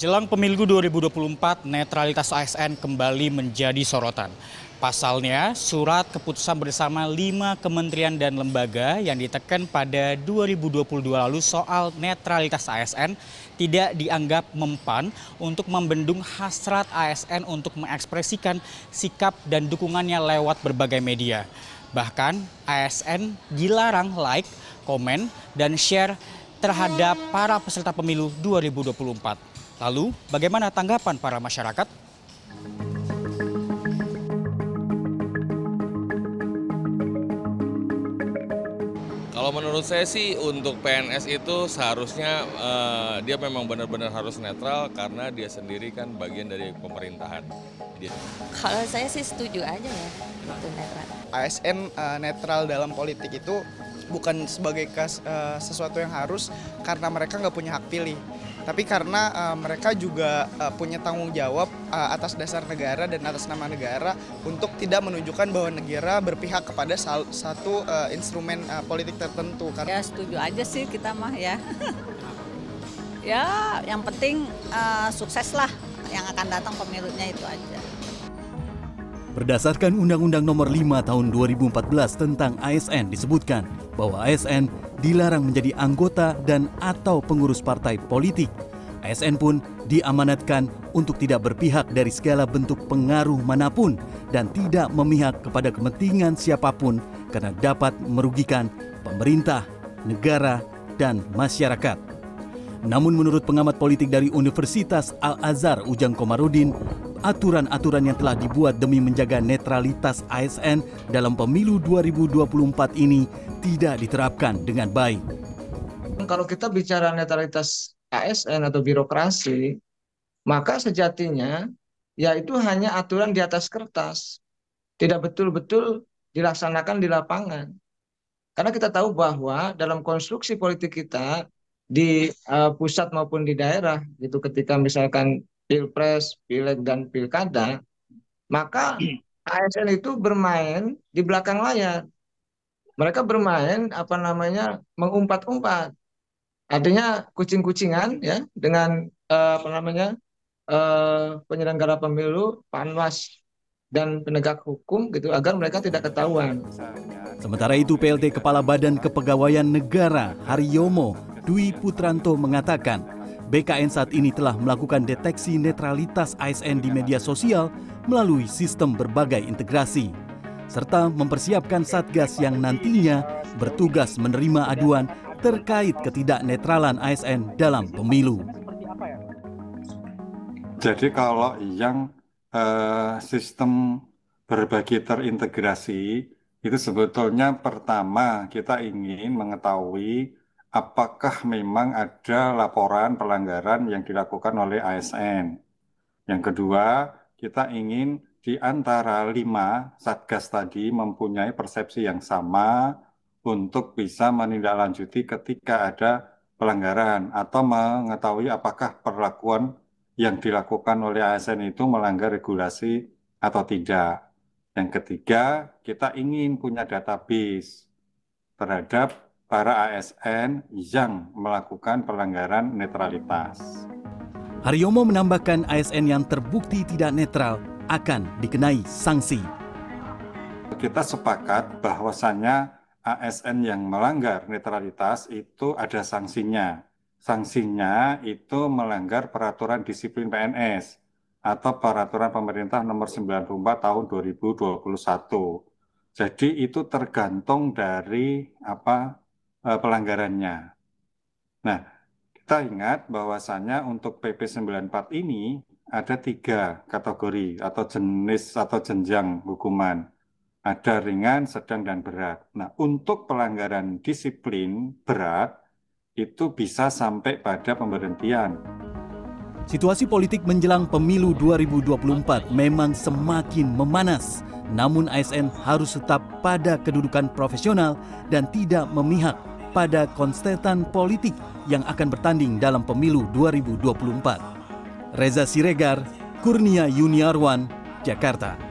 Jelang pemilu 2024, netralitas ASN kembali menjadi sorotan. Pasalnya, surat keputusan bersama lima kementerian dan lembaga yang ditekan pada 2022 lalu soal netralitas ASN tidak dianggap mempan untuk membendung hasrat ASN untuk mengekspresikan sikap dan dukungannya lewat berbagai media. Bahkan ASN dilarang like, komen, dan share terhadap para peserta pemilu 2024. Lalu, bagaimana tanggapan para masyarakat? Kalau menurut saya sih untuk PNS itu seharusnya uh, dia memang benar-benar harus netral karena dia sendiri kan bagian dari pemerintahan. Dia... Kalau saya sih setuju aja ya itu netral. ASN uh, eh, netral dalam politik itu bukan sebagai kas, uh, sesuatu yang harus karena mereka nggak punya hak pilih tapi karena uh, mereka juga uh, punya tanggung jawab uh, atas dasar negara dan atas nama negara untuk tidak menunjukkan bahwa negara berpihak kepada sal satu uh, instrumen uh, politik tertentu. Karena... Ya setuju aja sih kita mah ya. ya yang penting uh, sukses lah yang akan datang pemilunya itu aja. Berdasarkan Undang-Undang Nomor 5 Tahun 2014 tentang ASN disebutkan bahwa ASN dilarang menjadi anggota dan atau pengurus partai politik. ASN pun diamanatkan untuk tidak berpihak dari segala bentuk pengaruh mana pun dan tidak memihak kepada kepentingan siapa pun karena dapat merugikan pemerintah, negara, dan masyarakat. Namun menurut pengamat politik dari Universitas Al-Azhar Ujang Komarudin, aturan-aturan yang telah dibuat demi menjaga netralitas ASN dalam pemilu 2024 ini tidak diterapkan dengan baik. Kalau kita bicara netralitas ASN atau birokrasi, maka sejatinya ya itu hanya aturan di atas kertas. Tidak betul-betul dilaksanakan di lapangan. Karena kita tahu bahwa dalam konstruksi politik kita di uh, pusat maupun di daerah gitu ketika misalkan pilpres, pileg dan pilkada, maka ASN itu bermain di belakang layar. Mereka bermain apa namanya mengumpat-umpat. Artinya kucing-kucingan ya dengan uh, apa namanya uh, penyelenggara pemilu, panwas dan penegak hukum gitu agar mereka tidak ketahuan. Sementara itu PLT Kepala Badan Kepegawaian Negara Haryomo Dwi Putranto mengatakan BKN saat ini telah melakukan deteksi netralitas ASN di media sosial melalui sistem berbagai integrasi, serta mempersiapkan satgas yang nantinya bertugas menerima aduan terkait ketidaknetralan ASN dalam pemilu. Jadi kalau yang uh, sistem berbagi terintegrasi itu sebetulnya pertama kita ingin mengetahui apakah memang ada laporan pelanggaran yang dilakukan oleh ASN. Yang kedua, kita ingin di antara lima satgas tadi mempunyai persepsi yang sama untuk bisa menindaklanjuti ketika ada pelanggaran atau mengetahui apakah perlakuan yang dilakukan oleh ASN itu melanggar regulasi atau tidak. Yang ketiga, kita ingin punya database terhadap para ASN yang melakukan pelanggaran netralitas. Haryomo menambahkan ASN yang terbukti tidak netral akan dikenai sanksi. Kita sepakat bahwasannya ASN yang melanggar netralitas itu ada sanksinya. Sanksinya itu melanggar peraturan disiplin PNS atau peraturan pemerintah nomor 94 tahun 2021. Jadi itu tergantung dari apa uh, pelanggarannya. Nah, kita ingat bahwasannya untuk PP 94 ini ada tiga kategori atau jenis atau jenjang hukuman. Ada ringan, sedang, dan berat. Nah, untuk pelanggaran disiplin berat itu bisa sampai pada pemberhentian. Situasi politik menjelang pemilu 2024 memang semakin memanas. Namun ASN harus tetap pada kedudukan profesional dan tidak memihak pada konstetan politik yang akan bertanding dalam pemilu 2024. Reza Siregar, Kurnia Yuniarwan, Jakarta.